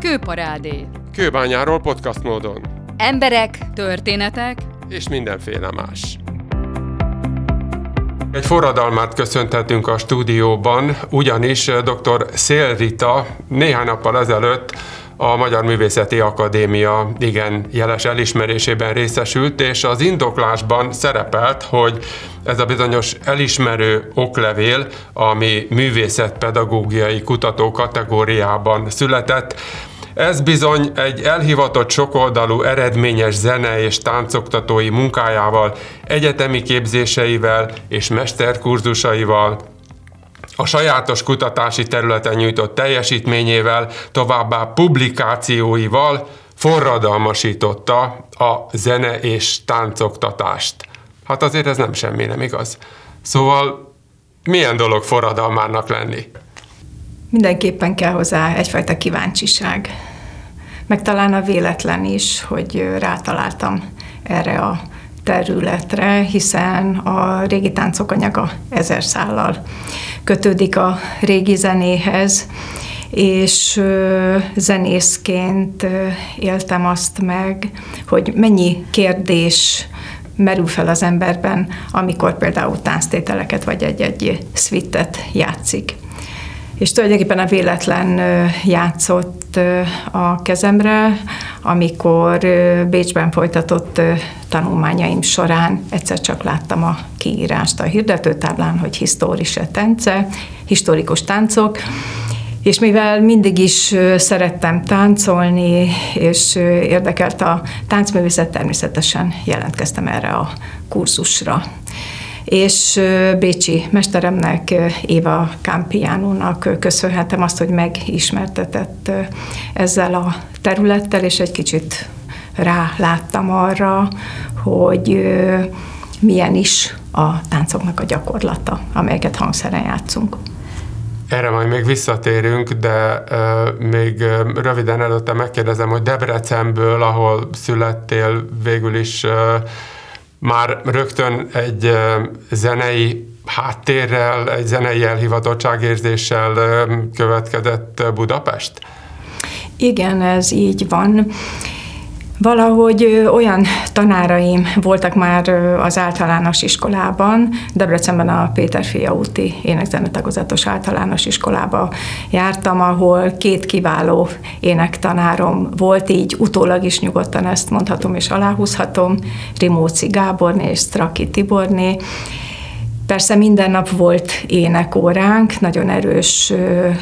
Kőparádé. Kőbányáról podcast módon. Emberek, történetek és mindenféle más. Egy forradalmát köszöntetünk a stúdióban, ugyanis dr. Szélrita néhány nappal ezelőtt a Magyar Művészeti Akadémia igen jeles elismerésében részesült, és az indoklásban szerepelt, hogy ez a bizonyos elismerő oklevél, ami művészetpedagógiai kutató kategóriában született, ez bizony egy elhivatott sokoldalú eredményes zene és táncoktatói munkájával, egyetemi képzéseivel és mesterkurzusaival, a sajátos kutatási területen nyújtott teljesítményével, továbbá publikációival forradalmasította a zene és táncoktatást. Hát azért ez nem semmi, nem igaz? Szóval milyen dolog forradalmának lenni? Mindenképpen kell hozzá egyfajta kíváncsiság. Meg talán a véletlen is, hogy rátaláltam erre a területre, hiszen a régi táncok anyaga ezer szállal kötődik a régi zenéhez, és zenészként éltem azt meg, hogy mennyi kérdés merül fel az emberben, amikor például tánctételeket vagy egy-egy szvittet játszik és tulajdonképpen a véletlen játszott a kezemre, amikor Bécsben folytatott tanulmányaim során egyszer csak láttam a kiírást a hirdetőtáblán, hogy historise tence, historikus táncok, és mivel mindig is szerettem táncolni, és érdekelt a táncművészet, természetesen jelentkeztem erre a kurzusra és Bécsi mesteremnek, Éva Campianónak köszönhetem azt, hogy megismertetett ezzel a területtel, és egy kicsit ráláttam arra, hogy milyen is a táncoknak a gyakorlata, amelyeket hangszeren játszunk. Erre majd még visszatérünk, de uh, még uh, röviden előtte megkérdezem, hogy Debrecenből, ahol születtél, végül is uh, már rögtön egy zenei háttérrel, egy zenei elhivatottságérzéssel következett Budapest? Igen, ez így van. Valahogy olyan tanáraim voltak már az általános iskolában, Debrecenben a Péter Fia úti énekzenetagozatos általános iskolába jártam, ahol két kiváló énektanárom volt, így utólag is nyugodtan ezt mondhatom és aláhúzhatom, Rimóci Gáborné és Straki Tiborné, Persze minden nap volt énekóránk, nagyon erős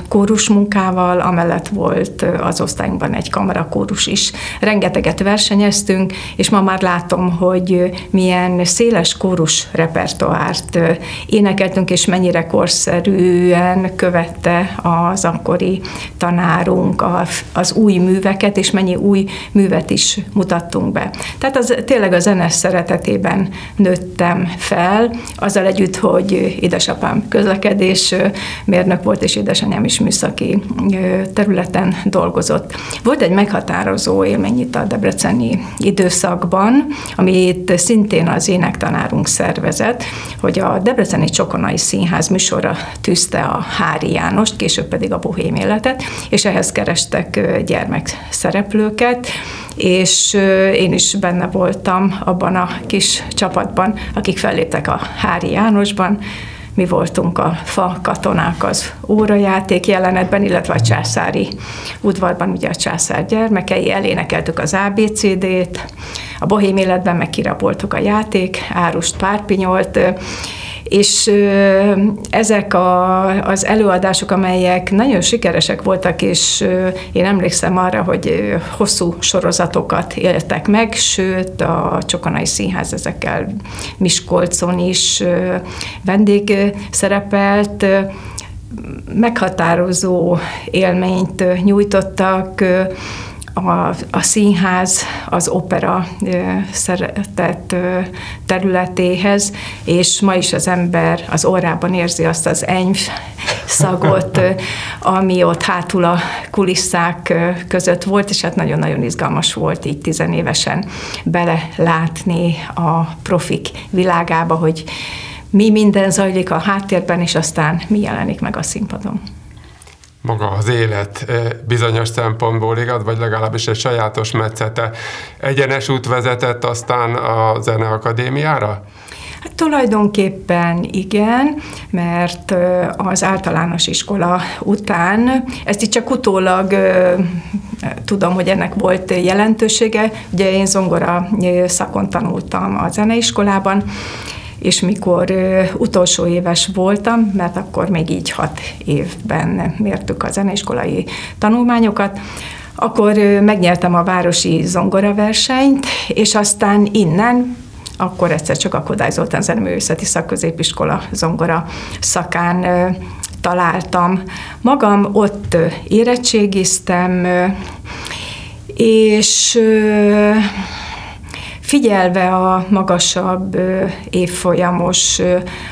kórusmunkával, amellett volt az osztályunkban egy kamarakórus is. Rengeteget versenyeztünk, és ma már látom, hogy milyen széles kórus repertoárt énekeltünk, és mennyire korszerűen követte az akkori tanárunk az új műveket, és mennyi új művet is mutattunk be. Tehát az, tényleg a zene szeretetében nőttem fel, azzal együtt, hogy édesapám közlekedés mérnök volt, és édesanyám is műszaki területen dolgozott. Volt egy meghatározó élmény itt a debreceni időszakban, amit szintén az énektanárunk szervezett, hogy a Debreceni Csokonai Színház műsora tűzte a Hári Jánost, később pedig a Bohém életet, és ehhez kerestek gyermekszereplőket, és én is benne voltam abban a kis csapatban, akik felléptek a Hári Jánosban, mi voltunk a fa katonák az órajáték jelenetben, illetve a császári udvarban, ugye a császár gyermekei, elénekeltük az ABCD-t, a bohém életben meg kiraboltuk a játék, árust párpinyolt, és ezek a, az előadások, amelyek nagyon sikeresek voltak, és én emlékszem arra, hogy hosszú sorozatokat éltek meg, sőt a Csokonai Színház ezekkel Miskolcon is vendég szerepelt, meghatározó élményt nyújtottak, a, a színház az opera szeretett területéhez, és ma is az ember az orrában érzi azt az enyv szagot, ami ott hátul a kulisszák között volt, és hát nagyon-nagyon izgalmas volt így tizenévesen belelátni a profik világába, hogy mi minden zajlik a háttérben, és aztán mi jelenik meg a színpadon. Maga az élet bizonyos szempontból igaz, vagy legalábbis egy sajátos metszete. Egyenes út vezetett aztán a Zeneakadémiára? Hát tulajdonképpen igen, mert az általános iskola után, ezt itt csak utólag tudom, hogy ennek volt jelentősége. Ugye én zongora szakon tanultam a zeneiskolában, és mikor utolsó éves voltam, mert akkor még így hat évben mértük a zeneiskolai tanulmányokat, akkor megnyertem a városi zongoraversenyt, és aztán innen akkor egyszer csak a Kodály Zoltán Zeneművészeti Szakközépiskola zongora szakán találtam magam, ott érettségiztem, és figyelve a magasabb évfolyamos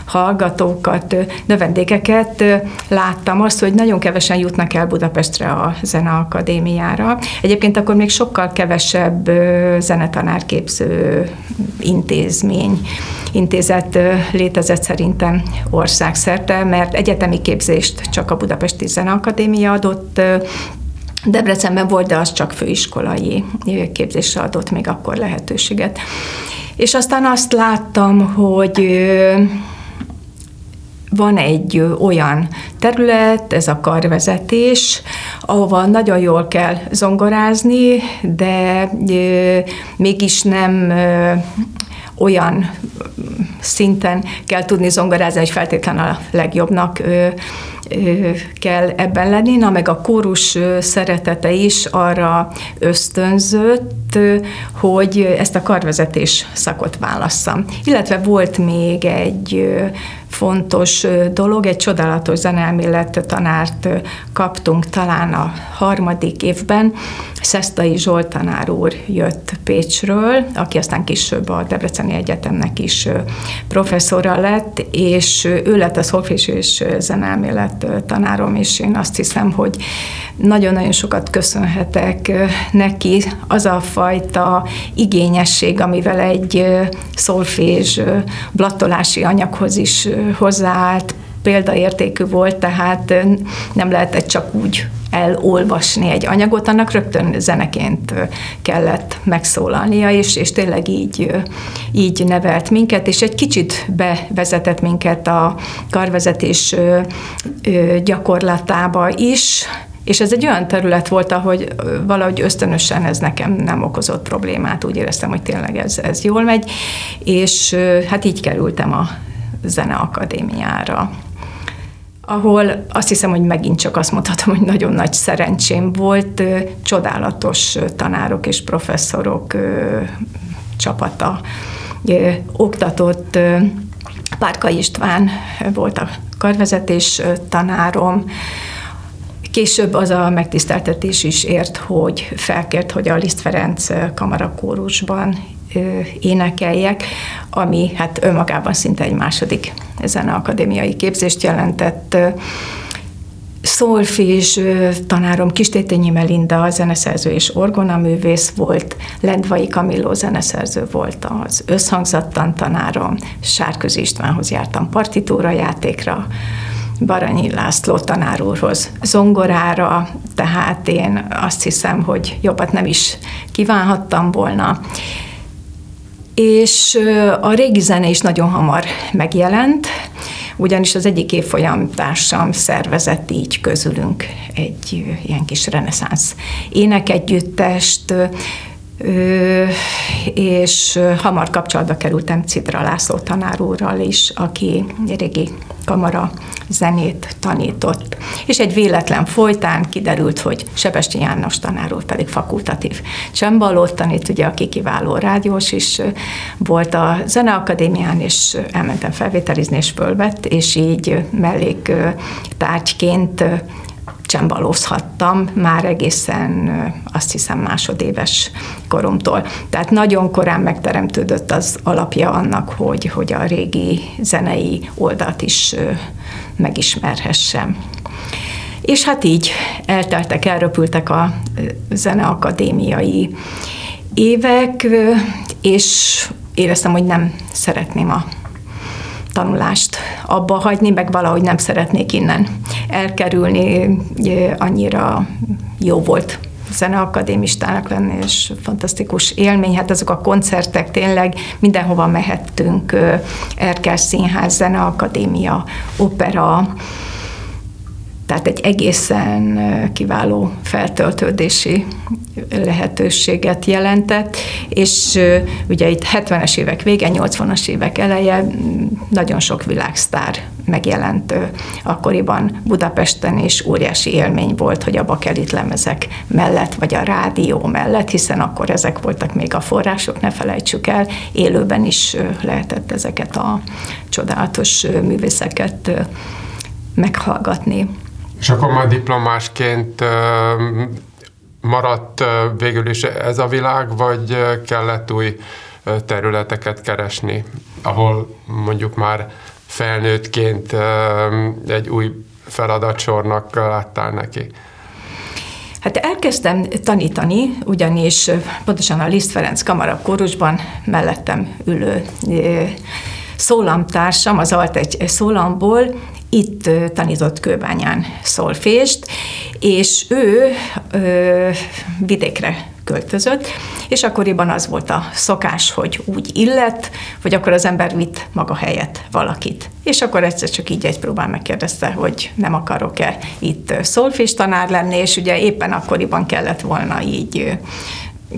hallgatókat, növendékeket, láttam azt, hogy nagyon kevesen jutnak el Budapestre a Zeneakadémiára. Egyébként akkor még sokkal kevesebb zenetanárképző intézmény, intézet létezett szerintem országszerte, mert egyetemi képzést csak a Budapesti Zeneakadémia adott Debrecenben volt, de az csak főiskolai képzésre adott még akkor lehetőséget. És aztán azt láttam, hogy van egy olyan terület, ez a karvezetés, ahova nagyon jól kell zongorázni, de mégis nem olyan szinten kell tudni zongorázni, hogy feltétlenül a legjobbnak kell ebben lenni, na meg a kórus szeretete is arra ösztönzött, hogy ezt a karvezetés szakot válasszam. Illetve volt még egy fontos dolog, egy csodálatos zeneelmélet tanárt kaptunk talán a harmadik évben. Szesztai Zsolt tanár úr jött Pécsről, aki aztán később a Debreceni Egyetemnek is professzora lett, és ő lett a szolfés és zeneelmélet tanárom, és én azt hiszem, hogy nagyon-nagyon sokat köszönhetek neki az a fajta igényesség, amivel egy szolfés blattolási anyaghoz is hozzáállt, példaértékű volt, tehát nem lehetett csak úgy elolvasni egy anyagot, annak rögtön zeneként kellett megszólalnia, és, és tényleg így, így nevelt minket, és egy kicsit bevezetett minket a karvezetés gyakorlatába is, és ez egy olyan terület volt, ahogy valahogy ösztönösen ez nekem nem okozott problémát, úgy éreztem, hogy tényleg ez, ez jól megy, és hát így kerültem a Zeneakadémiára ahol azt hiszem, hogy megint csak azt mondhatom, hogy nagyon nagy szerencsém volt, csodálatos tanárok és professzorok csapata. Oktatott. Párka István volt a karvezetés tanárom, Később az a megtiszteltetés is ért, hogy felkért, hogy a Liszt Ferenc kamarakórusban énekeljek, ami hát önmagában szinte egy második zeneakadémiai képzést jelentett. Szolfés tanárom Kistétényi Melinda, a zeneszerző és orgonaművész volt, Lendvai Kamilló zeneszerző volt az összhangzattan tanárom, Sárközi Istvánhoz jártam partitúra játékra, Baranyi László tanár úrhoz. Zongorára, tehát én azt hiszem, hogy jobbat nem is kívánhattam volna. És a régi zene is nagyon hamar megjelent, ugyanis az egyik évfolyam társam szervezett így közülünk egy ilyen kis reneszánsz énekegyüttest, és hamar kapcsolatba kerültem Cidra László tanár úrral is, aki régi kamara zenét tanított. És egy véletlen folytán kiderült, hogy Sebesti János tanár pedig fakultatív csembalót tanít, ugye, aki kiváló rádiós is volt a Zeneakadémián, és elmentem felvételizni, és fölvett, és így mellék tárgyként csembalózhattam már egészen azt hiszem másodéves koromtól. Tehát nagyon korán megteremtődött az alapja annak, hogy, hogy a régi zenei oldalt is megismerhessem. És hát így elteltek, elröpültek a zeneakadémiai évek, és éreztem, hogy nem szeretném a tanulást abba hagyni, meg valahogy nem szeretnék innen elkerülni, annyira jó volt zeneakadémistának lenni, és fantasztikus élmény. Hát azok a koncertek tényleg mindenhova mehettünk, Erkel Színház, Zeneakadémia, opera, tehát egy egészen kiváló feltöltődési lehetőséget jelentett, és ugye itt 70-es évek vége, 80-as évek eleje nagyon sok világsztár megjelent akkoriban Budapesten, és óriási élmény volt, hogy a bakelit lemezek mellett, vagy a rádió mellett, hiszen akkor ezek voltak még a források, ne felejtsük el, élőben is lehetett ezeket a csodálatos művészeket meghallgatni. És akkor már diplomásként maradt végül is ez a világ, vagy kellett új területeket keresni, ahol mondjuk már felnőttként egy új feladatsornak láttál neki? Hát elkezdtem tanítani, ugyanis pontosan a Liszt Ferenc Kamara kórusban mellettem ülő szólamtársam, az alt egy szólamból itt tanított Kőbányán szolfést, és ő ö, vidékre költözött, és akkoriban az volt a szokás, hogy úgy illet, hogy akkor az ember vitt maga helyett valakit. És akkor egyszer csak így egy próbál megkérdezte, hogy nem akarok-e itt szolfés tanár lenni, és ugye éppen akkoriban kellett volna így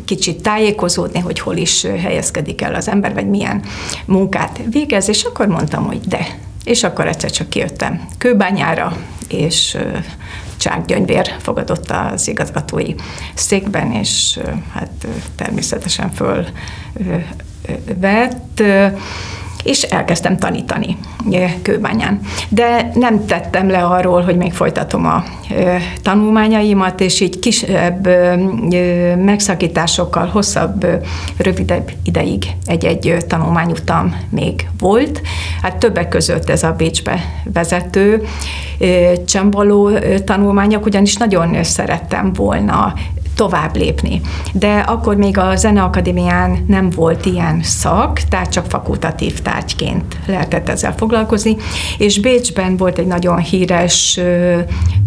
kicsit tájékozódni, hogy hol is helyezkedik el az ember, vagy milyen munkát végez, és akkor mondtam, hogy de, és akkor egyszer csak kijöttem kőbányára, és Csák Gyöngyvér fogadott az igazgatói székben, és hát természetesen fölvett és elkezdtem tanítani Kőbányán. De nem tettem le arról, hogy még folytatom a tanulmányaimat, és így kisebb megszakításokkal, hosszabb, rövidebb ideig egy-egy tanulmányutam még volt. Hát többek között ez a Bécsbe vezető csembaló tanulmányok, ugyanis nagyon szerettem volna tovább lépni. De akkor még a Zeneakadémián nem volt ilyen szak, tehát csak fakultatív tárgyként lehetett ezzel foglalkozni, és Bécsben volt egy nagyon híres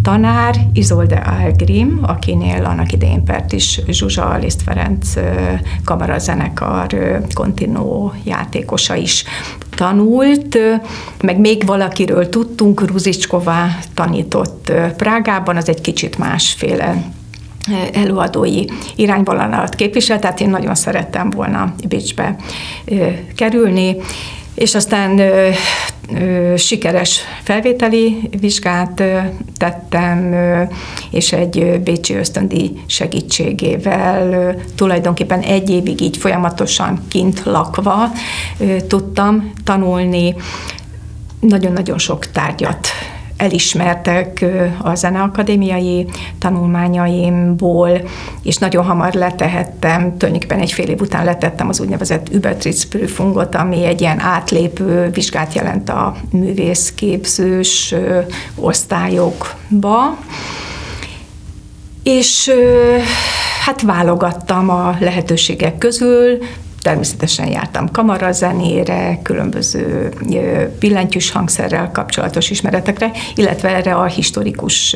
tanár, Izolde Algrim, akinél annak idején Pert is Zsuzsa Liszt Ferenc kamarazenekar kontinó játékosa is tanult, meg még valakiről tudtunk, Ruzicsková tanított Prágában, az egy kicsit másféle előadói irányvonalat képvisel, tehát én nagyon szerettem volna Bécsbe kerülni, és aztán ö, sikeres felvételi vizsgát tettem, és egy bécsi ösztöndi segítségével tulajdonképpen egy évig így folyamatosan kint lakva tudtam tanulni. Nagyon-nagyon sok tárgyat elismertek a zeneakadémiai tanulmányaimból, és nagyon hamar letehettem, tulajdonképpen egy fél év után letettem az úgynevezett Übertrittsprüfungot, ami egy ilyen átlépő vizsgát jelent a művészképzős osztályokba. És hát válogattam a lehetőségek közül, Természetesen jártam kamarazenére, különböző billentyűs hangszerrel kapcsolatos ismeretekre, illetve erre a historikus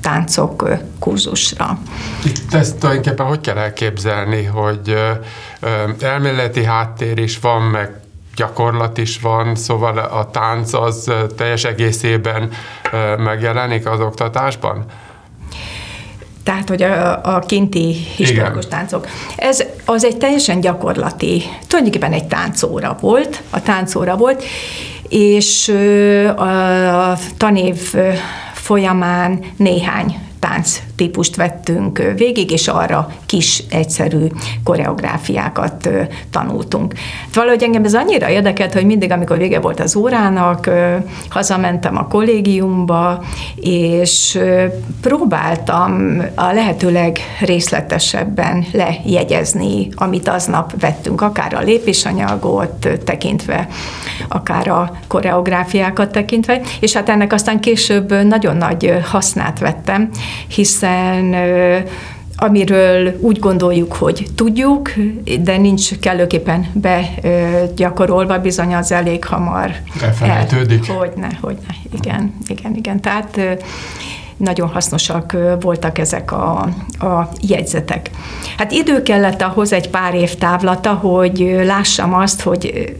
táncok kurzusra. Itt ezt tulajdonképpen hogy kell elképzelni, hogy elméleti háttér is van, meg gyakorlat is van, szóval a tánc az teljes egészében megjelenik az oktatásban? Tehát hogy a, a kinti historikus Igen. táncok. Ez az egy teljesen gyakorlati, tulajdonképpen egy táncóra volt, a táncóra volt, és a tanév folyamán néhány tánc típust vettünk végig, és arra kis, egyszerű koreográfiákat tanultunk. Valahogy engem ez annyira érdekelt, hogy mindig, amikor vége volt az órának, hazamentem a kollégiumba, és próbáltam a lehetőleg részletesebben lejegyezni, amit aznap vettünk, akár a lépésanyagot tekintve, akár a koreográfiákat tekintve, és hát ennek aztán később nagyon nagy hasznát vettem, hiszen amiről úgy gondoljuk, hogy tudjuk, de nincs kellőképpen begyakorolva, bizony az elég hamar elfelejtődik. El, hogyne, hogyne, igen, igen, igen. Tehát nagyon hasznosak voltak ezek a, a jegyzetek. Hát idő kellett ahhoz egy pár év távlata, hogy lássam azt, hogy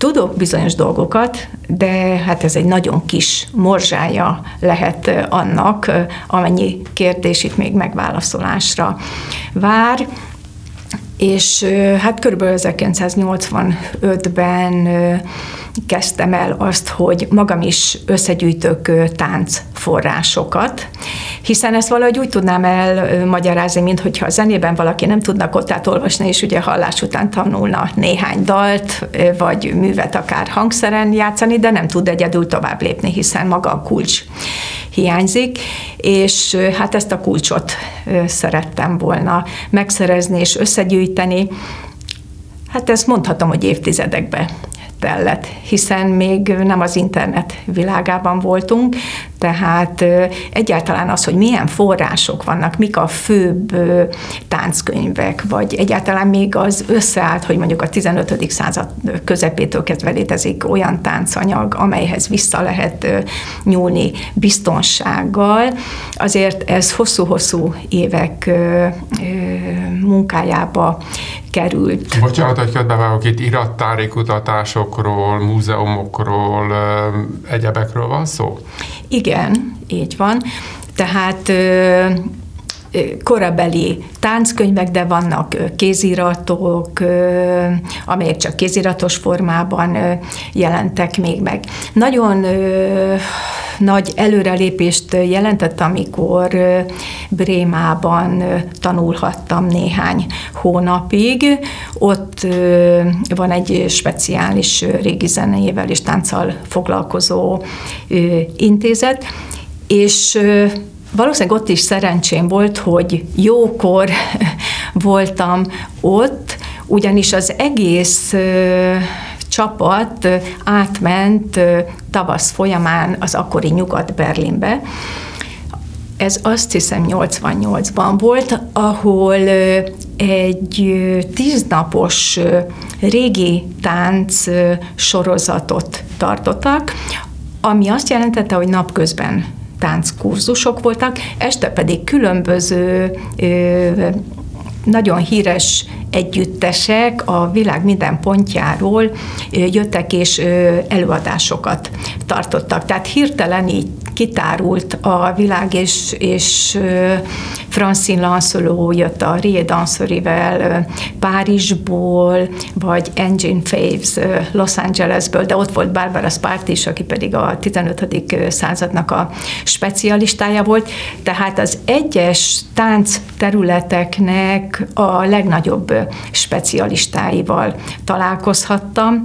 tudok bizonyos dolgokat, de hát ez egy nagyon kis morzsája lehet annak, amennyi kérdés itt még megválaszolásra vár. És hát körülbelül 1985-ben kezdtem el azt, hogy magam is összegyűjtök táncforrásokat, hiszen ezt valahogy úgy tudnám elmagyarázni, mint hogyha a zenében valaki nem tudna kottát olvasni, és ugye hallás után tanulna néhány dalt, vagy művet akár hangszeren játszani, de nem tud egyedül tovább lépni, hiszen maga a kulcs hiányzik, és hát ezt a kulcsot szerettem volna megszerezni és összegyűjteni. Hát ezt mondhatom, hogy évtizedekbe tellett, hiszen még nem az internet világában voltunk, tehát egyáltalán az, hogy milyen források vannak, mik a főbb tánckönyvek, vagy egyáltalán még az összeállt, hogy mondjuk a 15. század közepétől kezdve létezik olyan táncanyag, amelyhez vissza lehet nyúlni biztonsággal, azért ez hosszú-hosszú évek munkájába került. Bocsánat, hogy közbevágok, itt irattári kutatásokról, múzeumokról, egyebekről van szó? Igen, így van. Tehát korabeli tánckönyvek, de vannak kéziratok, amelyek csak kéziratos formában jelentek még meg. Nagyon nagy előrelépést jelentett, amikor Brémában tanulhattam néhány hónapig. Ott van egy speciális régi zenéjével és tánccal foglalkozó intézet, és valószínűleg ott is szerencsém volt, hogy jókor voltam ott, ugyanis az egész csapat átment tavasz folyamán az akkori Nyugat-Berlinbe. Ez azt hiszem 88-ban volt, ahol egy tíznapos régi tánc sorozatot tartottak, ami azt jelentette, hogy napközben tánckurzusok voltak, este pedig különböző nagyon híres együttesek a világ minden pontjáról jöttek és előadásokat tartottak. Tehát hirtelen így kitárult a világ, és, és Francine Lancelot jött a Rie Danserivel Párizsból, vagy Engine Faves Los Angelesből, de ott volt Barbara Spart is, aki pedig a 15. századnak a specialistája volt. Tehát az egyes tánc területeknek a legnagyobb specialistáival találkozhattam,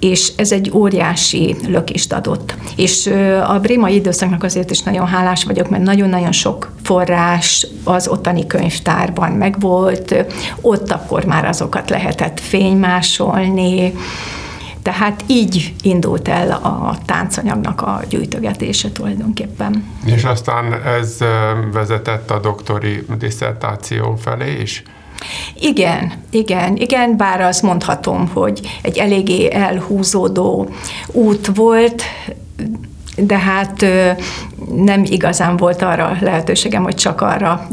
és ez egy óriási lökést adott. És a brémai időszaknak azért is nagyon hálás vagyok, mert nagyon-nagyon sok forrás az ottani könyvtárban megvolt, ott akkor már azokat lehetett fénymásolni, tehát így indult el a táncanyagnak a gyűjtögetése tulajdonképpen. És aztán ez vezetett a doktori diszertáció felé is? Igen, igen, igen, bár azt mondhatom, hogy egy eléggé elhúzódó út volt, de hát nem igazán volt arra lehetőségem, hogy csak arra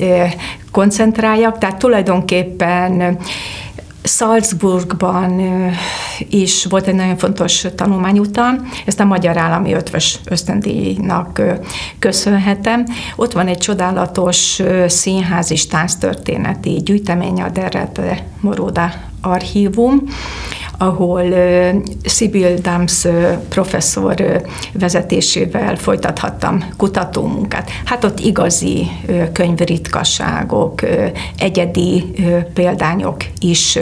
koncentráljak, tehát tulajdonképpen Salzburgban is volt egy nagyon fontos tanulmányutam, ezt a Magyar Állami Ötvös ösztöndíjnak köszönhetem. Ott van egy csodálatos színház és tánctörténeti gyűjtemény, a Derrete Moroda archívum, ahol Sibyl Dams professzor vezetésével folytathattam kutatómunkát. Hát ott igazi könyvritkasságok, egyedi példányok is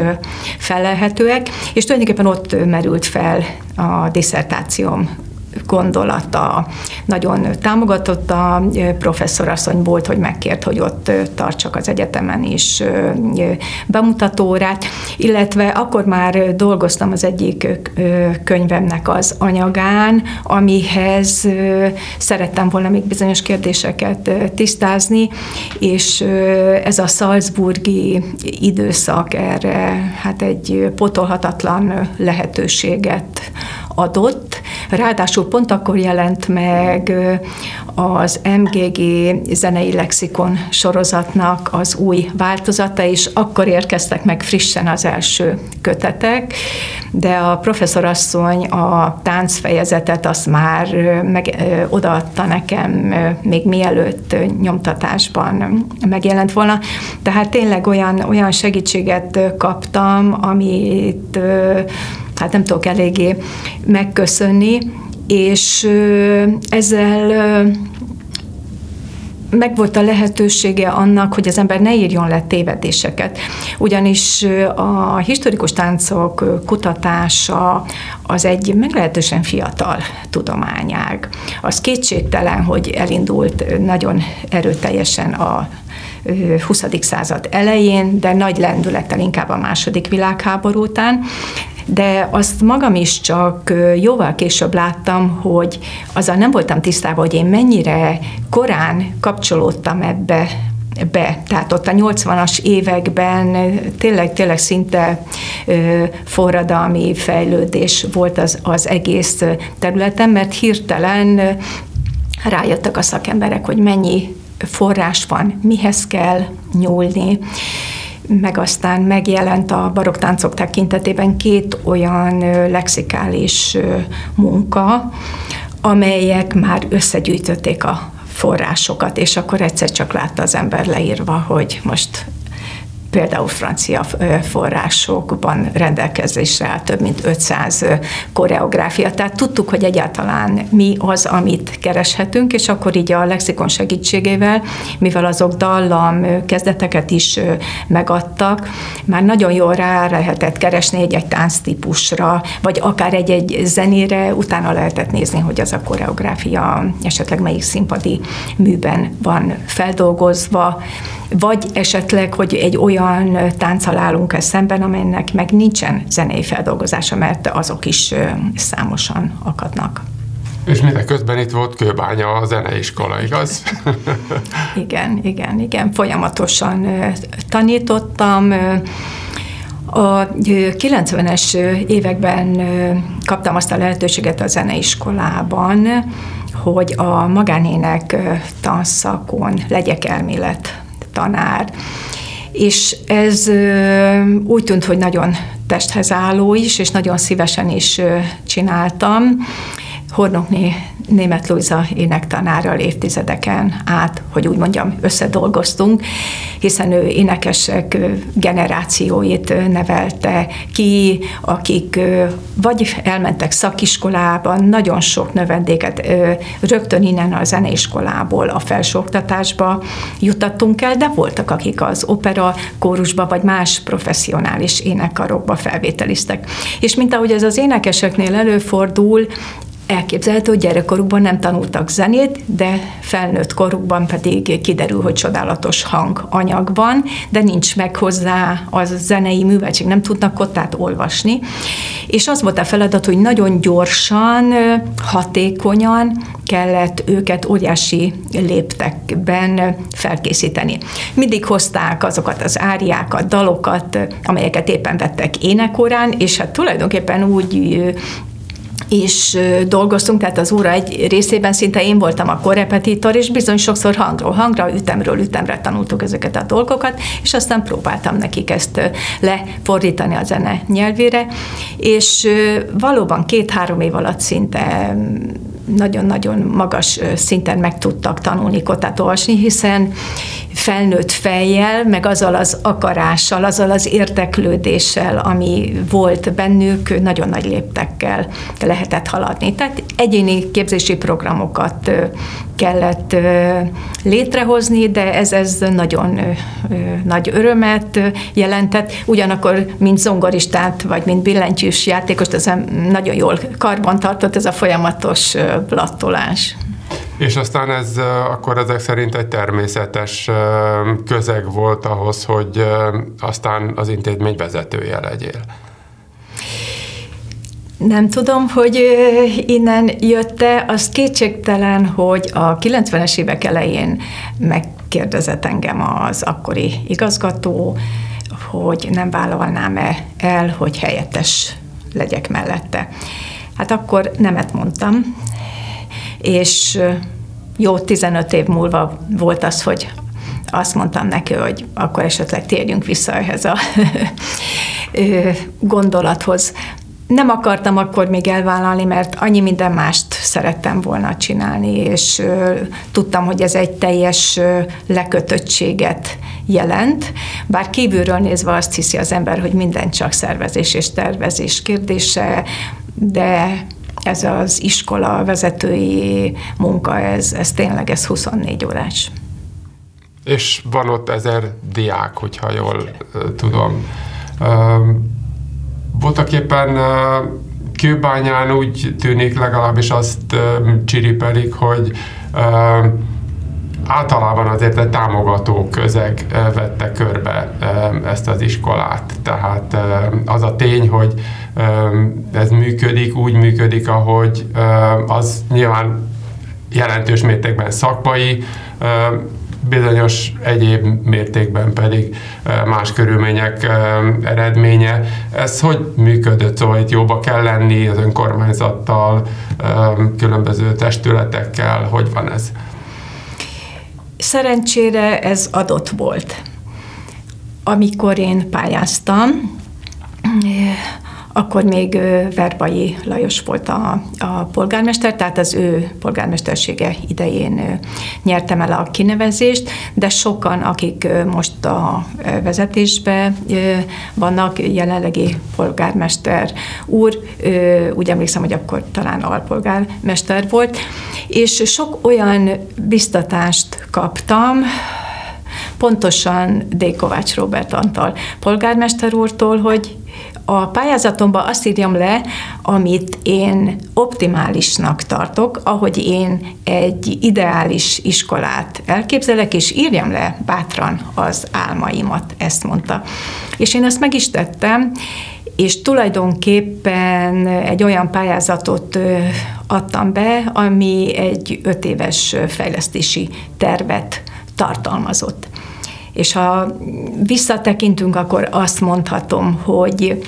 felelhetőek, és tulajdonképpen ott merült fel a diszertációm gondolata. Nagyon támogatott a professzorasszony volt, hogy megkért, hogy ott tartsak az egyetemen is bemutatórát, illetve akkor már dolgoztam az egyik könyvemnek az anyagán, amihez szerettem volna még bizonyos kérdéseket tisztázni, és ez a Salzburgi időszak erre hát egy potolhatatlan lehetőséget adott. Ráadásul pont akkor jelent meg az MGG zenei lexikon sorozatnak az új változata, és akkor érkeztek meg frissen az első kötetek, de a professzorasszony a táncfejezetet azt már meg, odaadta nekem még mielőtt nyomtatásban megjelent volna. Tehát tényleg olyan, olyan segítséget kaptam, amit hát nem tudok eléggé megköszönni, és ezzel meg volt a lehetősége annak, hogy az ember ne írjon le tévedéseket. Ugyanis a historikus táncok kutatása az egy meglehetősen fiatal tudományág. Az kétségtelen, hogy elindult nagyon erőteljesen a 20. század elején, de nagy lendülettel inkább a második világháború után, de azt magam is csak jóval később láttam, hogy azzal nem voltam tisztában, hogy én mennyire korán kapcsolódtam ebbe be. Tehát ott a 80-as években tényleg, tényleg szinte forradalmi fejlődés volt az, az egész területen, mert hirtelen rájöttek a szakemberek, hogy mennyi forrás van, mihez kell nyúlni, meg aztán megjelent a baroktáncok tekintetében két olyan lexikális munka, amelyek már összegyűjtötték a forrásokat, és akkor egyszer csak látta az ember leírva, hogy most például francia forrásokban rendelkezésre áll több mint 500 koreográfia. Tehát tudtuk, hogy egyáltalán mi az, amit kereshetünk, és akkor így a lexikon segítségével, mivel azok dallam kezdeteket is megadtak, már nagyon jól rá lehetett keresni egy-egy tánctípusra, vagy akár egy-egy zenére, utána lehetett nézni, hogy az a koreográfia esetleg melyik színpadi műben van feldolgozva, vagy esetleg, hogy egy olyan tánccal állunk szemben, amelynek meg nincsen zenei feldolgozása, mert azok is számosan akadnak. És mindeközben itt volt Kőbánya a zeneiskola, igaz? igen, igen, igen. Folyamatosan tanítottam. A 90-es években kaptam azt a lehetőséget a zeneiskolában, hogy a magánének tanszakon legyek elmélet tanár. És ez úgy tűnt, hogy nagyon testhez álló is, és nagyon szívesen is csináltam. Hornokné német Luisa énektanárral évtizedeken át, hogy úgy mondjam, összedolgoztunk, hiszen ő énekesek generációit nevelte ki, akik vagy elmentek szakiskolában, nagyon sok növendéket rögtön innen a zeneiskolából a felsőoktatásba jutattunk el, de voltak, akik az opera kórusba vagy más professzionális énekkarokba felvételiztek. És mint ahogy ez az énekeseknél előfordul, elképzelhető, hogy gyerekkorukban nem tanultak zenét, de felnőtt korukban pedig kiderül, hogy csodálatos hanganyag van, de nincs meg hozzá az zenei műveltség, nem tudnak kottát olvasni. És az volt a feladat, hogy nagyon gyorsan, hatékonyan kellett őket óriási léptekben felkészíteni. Mindig hozták azokat az áriákat, dalokat, amelyeket éppen vettek énekorán, és hát tulajdonképpen úgy is dolgoztunk, tehát az óra egy részében szinte én voltam a korrepetitor, és bizony sokszor hangról hangra, ütemről ütemre tanultuk ezeket a dolgokat, és aztán próbáltam nekik ezt lefordítani a zene nyelvére, és valóban két-három év alatt szinte nagyon-nagyon magas szinten meg tudtak tanulni kotát olvasni, hiszen felnőtt fejjel, meg azzal az akarással, azzal az érteklődéssel, ami volt bennük, nagyon nagy léptekkel lehetett haladni. Tehát egyéni képzési programokat kellett létrehozni, de ez, ez nagyon nagy örömet jelentett. Ugyanakkor, mint zongoristát, vagy mint billentyűs játékos, ez nagyon jól karban tartott ez a folyamatos blattolás. És aztán ez akkor ezek szerint egy természetes közeg volt ahhoz, hogy aztán az intézmény vezetője legyél. Nem tudom, hogy innen jött-e, az kétségtelen, hogy a 90-es évek elején megkérdezett engem az akkori igazgató, hogy nem vállalnám-e el, hogy helyettes legyek mellette. Hát akkor nemet mondtam, és jó 15 év múlva volt az, hogy azt mondtam neki, hogy akkor esetleg térjünk vissza ehhez a gondolathoz. Nem akartam akkor még elvállalni, mert annyi minden mást szerettem volna csinálni, és tudtam, hogy ez egy teljes lekötöttséget jelent, bár kívülről nézve azt hiszi az ember, hogy minden csak szervezés és tervezés kérdése, de ez az iskola vezetői munka, ez, ez tényleg ez 24 órás. És van ott ezer diák, hogyha jól tudom. Voltak éppen Kőbányán úgy tűnik, legalábbis azt csiripelik, hogy általában azért egy támogató közeg vette körbe ezt az iskolát. Tehát az a tény, hogy ez működik, úgy működik, ahogy az nyilván jelentős mértékben szakmai, bizonyos egyéb mértékben pedig más körülmények eredménye. Ez hogy működött? Szóval itt jóba kell lenni az önkormányzattal, különböző testületekkel, hogy van ez? Szerencsére ez adott volt. Amikor én pályáztam, akkor még Verbai Lajos volt a, a polgármester, tehát az ő polgármestersége idején nyertem el a kinevezést, de sokan, akik most a vezetésbe vannak, jelenlegi polgármester úr, úgy emlékszem, hogy akkor talán alpolgármester volt, és sok olyan biztatást kaptam, pontosan D. Kovács Robert Antal polgármester úrtól, hogy a pályázatomban azt írjam le, amit én optimálisnak tartok, ahogy én egy ideális iskolát elképzelek, és írjam le bátran az álmaimat, ezt mondta. És én ezt meg is tettem, és tulajdonképpen egy olyan pályázatot adtam be, ami egy öt éves fejlesztési tervet tartalmazott. És ha visszatekintünk, akkor azt mondhatom, hogy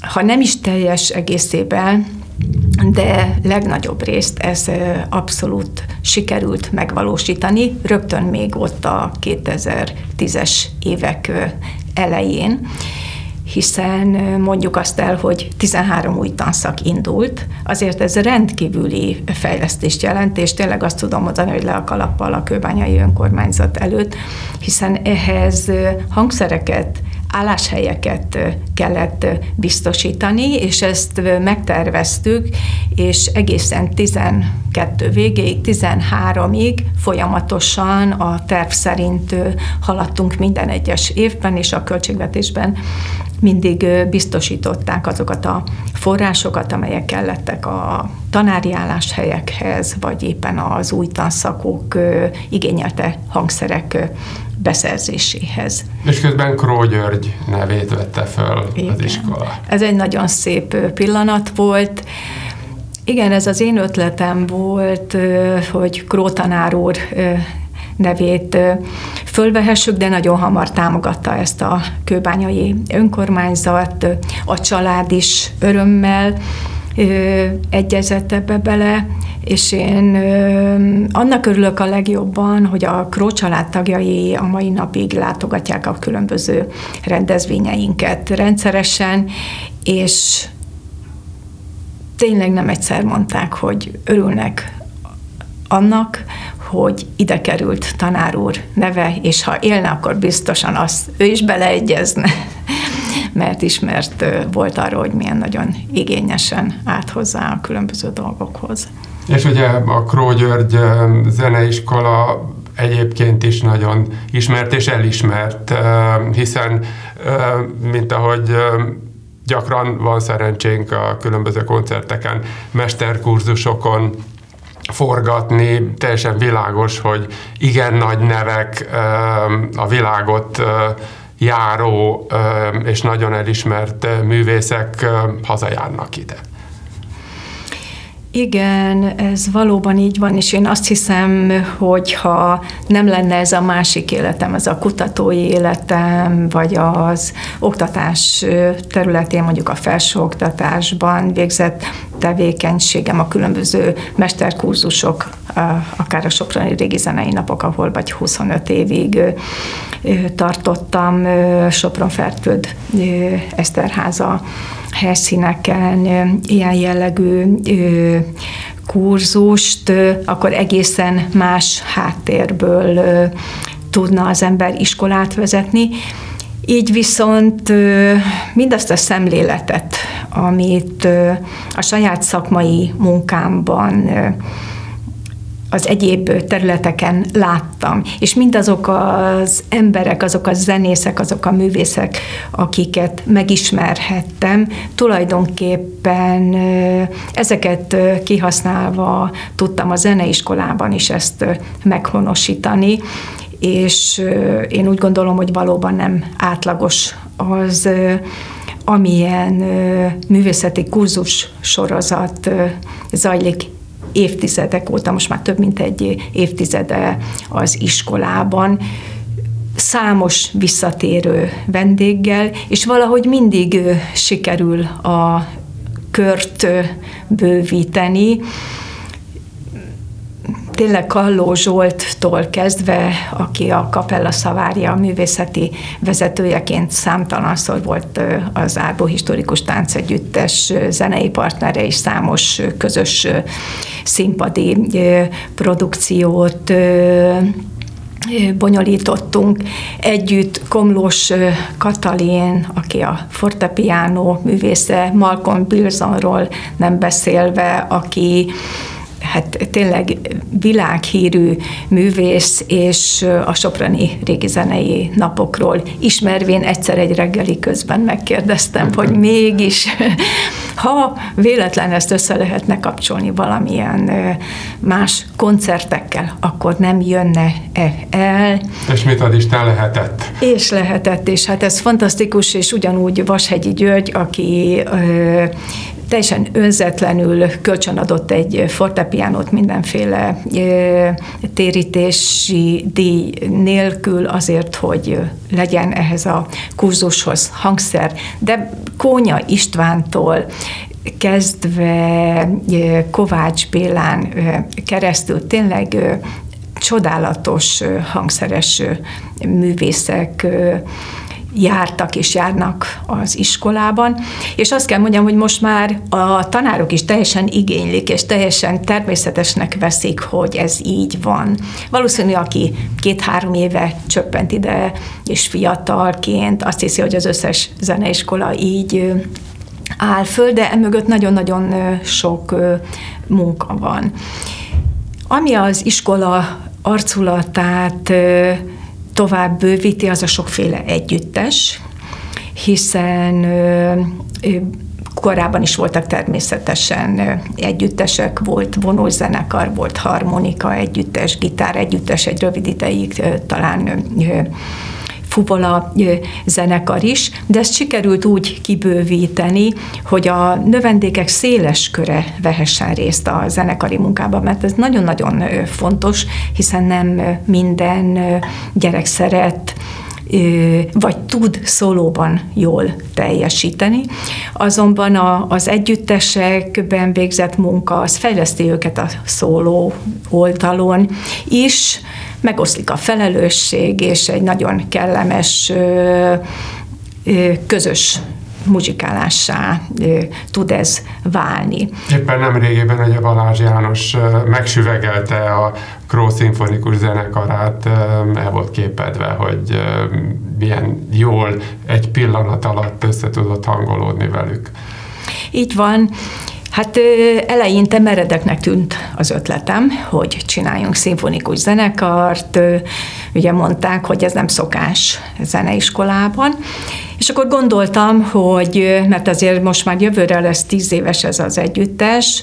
ha nem is teljes egészében, de legnagyobb részt ez abszolút sikerült megvalósítani, rögtön még ott a 2010-es évek elején hiszen mondjuk azt el, hogy 13 új tanszak indult, azért ez rendkívüli fejlesztést jelent, és tényleg azt tudom mondani, hogy le a kalappal a kőbányai önkormányzat előtt, hiszen ehhez hangszereket, álláshelyeket kellett biztosítani, és ezt megterveztük, és egészen 12 végéig, 13-ig folyamatosan a terv szerint haladtunk minden egyes évben, és a költségvetésben mindig biztosították azokat a forrásokat, amelyek kellettek a tanári álláshelyekhez, vagy éppen az új tanszakok igényelte hangszerek beszerzéséhez. És közben Kró György nevét vette föl Igen. az iskola. Ez egy nagyon szép pillanat volt. Igen, ez az én ötletem volt, hogy Kró tanár úr nevét fölvehessük, de nagyon hamar támogatta ezt a kőbányai önkormányzat, a család is örömmel egyezett ebbe bele, és én annak örülök a legjobban, hogy a Kró család tagjai a mai napig látogatják a különböző rendezvényeinket rendszeresen, és tényleg nem egyszer mondták, hogy örülnek annak, hogy ide került tanár úr neve, és ha élne, akkor biztosan azt ő is beleegyezne, mert ismert volt arról, hogy milyen nagyon igényesen állt hozzá a különböző dolgokhoz. És ugye a Kró György zeneiskola egyébként is nagyon ismert és elismert, hiszen, mint ahogy gyakran van szerencsénk a különböző koncerteken, mesterkurzusokon forgatni, teljesen világos, hogy igen nagy nevek a világot járó és nagyon elismert művészek hazajárnak ide. Igen, ez valóban így van, és én azt hiszem, hogy ha nem lenne ez a másik életem, ez a kutatói életem, vagy az oktatás területén, mondjuk a felsőoktatásban végzett tevékenységem, a különböző mesterkurzusok, akár a Soproni Régi Zenei Napok, ahol vagy 25 évig tartottam Sopron-Fertőd Eszterháza helyszíneken ilyen jellegű kurzust, akkor egészen más háttérből tudna az ember iskolát vezetni. Így viszont mindazt a szemléletet, amit a saját szakmai munkámban az egyéb területeken láttam. És mindazok az emberek, azok a zenészek, azok a művészek, akiket megismerhettem, tulajdonképpen ezeket kihasználva tudtam a zeneiskolában is ezt meghonosítani, és én úgy gondolom, hogy valóban nem átlagos az, amilyen művészeti kurzus sorozat zajlik évtizedek óta, most már több mint egy évtizede az iskolában, számos visszatérő vendéggel, és valahogy mindig sikerül a kört bővíteni, tényleg Kalló Zsolttól kezdve, aki a Kapella Szavária művészeti vezetőjeként számtalanszor volt az Árbó Historikus Táncegyüttes zenei partnere, és számos közös színpadi produkciót bonyolítottunk. Együtt Komlós Katalin, aki a fortepiano művésze, Malcolm Bilsonról nem beszélve, aki hát tényleg világhírű művész, és a Soprani régi zenei napokról ismervén egyszer egy reggeli közben megkérdeztem, hogy mégis, ha véletlen ezt össze lehetne kapcsolni valamilyen más koncertekkel, akkor nem jönne -e el. És mit ad Isten lehetett? És lehetett, és hát ez fantasztikus, és ugyanúgy Vashegyi György, aki teljesen önzetlenül kölcsönadott egy fortepiánót mindenféle térítési díj nélkül azért, hogy legyen ehhez a kurzushoz hangszer. De Kónya Istvántól kezdve Kovács Bélán keresztül tényleg csodálatos hangszeres művészek jártak és járnak az iskolában, és azt kell mondjam, hogy most már a tanárok is teljesen igénylik, és teljesen természetesnek veszik, hogy ez így van. Valószínű, aki két-három éve csöppent ide, és fiatalként azt hiszi, hogy az összes zeneiskola így áll föl, de emögött nagyon-nagyon sok munka van. Ami az iskola arculatát tovább bővíti, az a sokféle együttes, hiszen korábban is voltak természetesen együttesek, volt vonózenekar, volt harmonika együttes, gitár együttes, egy rövid ideig talán fuvola zenekar is, de ezt sikerült úgy kibővíteni, hogy a növendékek széles köre vehessen részt a zenekari munkában, mert ez nagyon-nagyon fontos, hiszen nem minden gyerek szeret vagy tud szólóban jól teljesíteni. Azonban a, az együttesekben végzett munka az fejleszti őket a szóló oldalon is, megoszlik a felelősség, és egy nagyon kellemes közös muzsikálássá tud ez válni. Éppen nem régében ugye Balázs János megsüvegelte a Kró szimfonikus zenekarát, el volt képedve, hogy milyen jól egy pillanat alatt össze tudott hangolódni velük. Így van. Hát eleinte meredeknek tűnt az ötletem, hogy csináljunk szimfonikus zenekart. Ugye mondták, hogy ez nem szokás zeneiskolában. És akkor gondoltam, hogy, mert azért most már jövőre lesz tíz éves ez az együttes,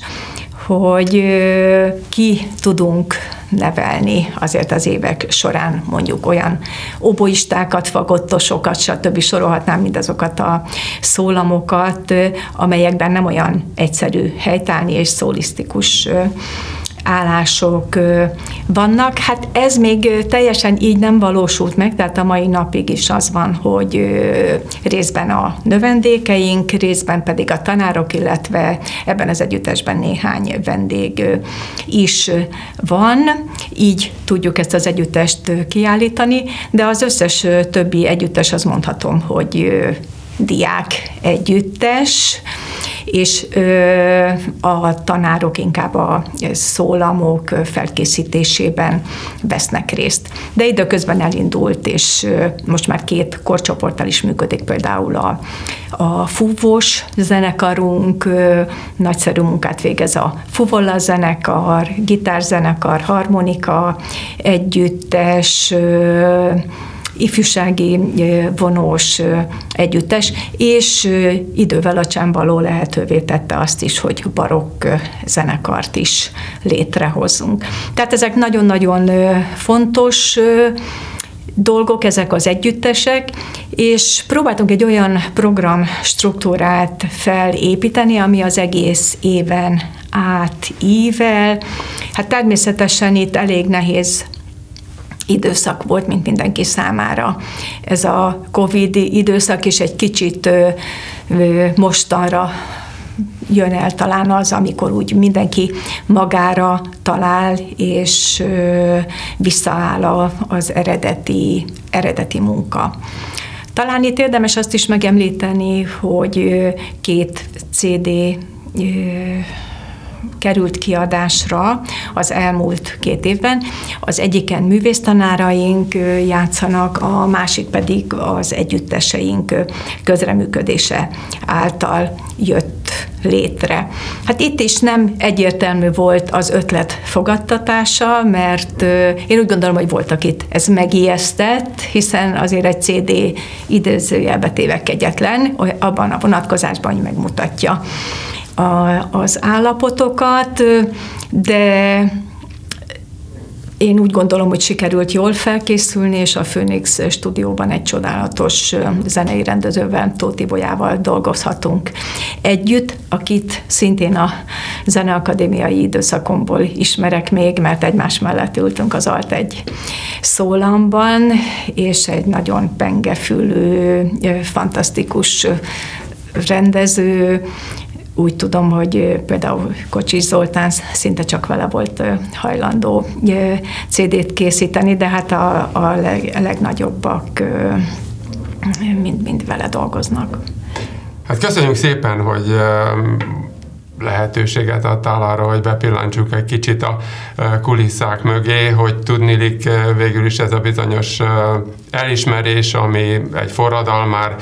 hogy ki tudunk nevelni azért az évek során mondjuk olyan oboistákat, fagottosokat, stb. sorolhatnám mindazokat a szólamokat, amelyekben nem olyan egyszerű helytállni és szólisztikus állások vannak. Hát ez még teljesen így nem valósult meg, tehát a mai napig is az van, hogy részben a növendékeink, részben pedig a tanárok, illetve ebben az együttesben néhány vendég is van. Így tudjuk ezt az együttest kiállítani, de az összes többi együttes az mondhatom, hogy diák együttes, és a tanárok inkább a szólamok felkészítésében vesznek részt. De időközben elindult, és most már két korcsoporttal is működik, például a, a fúvós zenekarunk, nagyszerű munkát végez a fuvolla zenekar, gitárzenekar, harmonika, együttes, ifjúsági vonós együttes, és idővel a csámbaló lehetővé tette azt is, hogy barokk zenekart is létrehozunk. Tehát ezek nagyon-nagyon fontos dolgok, ezek az együttesek, és próbáltunk egy olyan program struktúrát felépíteni, ami az egész éven átível. Hát természetesen itt elég nehéz időszak volt, mint mindenki számára. Ez a Covid időszak is egy kicsit mostanra jön el talán az, amikor úgy mindenki magára talál, és visszaáll az eredeti, eredeti munka. Talán itt érdemes azt is megemlíteni, hogy két CD került kiadásra az elmúlt két évben. Az egyiken művésztanáraink játszanak, a másik pedig az együtteseink közreműködése által jött létre. Hát itt is nem egyértelmű volt az ötlet fogadtatása, mert én úgy gondolom, hogy voltak itt ez megijesztett, hiszen azért egy CD idézőjelbe téve kegyetlen, abban a vonatkozásban megmutatja a, az állapotokat, de én úgy gondolom, hogy sikerült jól felkészülni, és a Phoenix stúdióban egy csodálatos zenei rendezővel, Tóti Bolyával dolgozhatunk együtt, akit szintén a Zeneakadémiai időszakomból ismerek még, mert egymás mellett ültünk az alt egy szólamban, és egy nagyon pengefülő, fantasztikus rendező, úgy tudom, hogy például Kocsis Zoltán szinte csak vele volt hajlandó CD-t készíteni, de hát a, a leg, legnagyobbak mind, mind vele dolgoznak. Hát köszönjük szépen, hogy lehetőséget adtál arra, hogy bepillantsuk egy kicsit a kulisszák mögé, hogy tudnilik végül is ez a bizonyos elismerés, ami egy forradalmár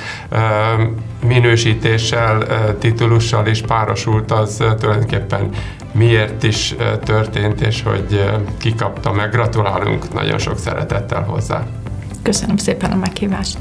minősítéssel, titulussal is párosult, az tulajdonképpen miért is történt, és hogy kikapta meg. Gratulálunk nagyon sok szeretettel hozzá. Köszönöm szépen a meghívást.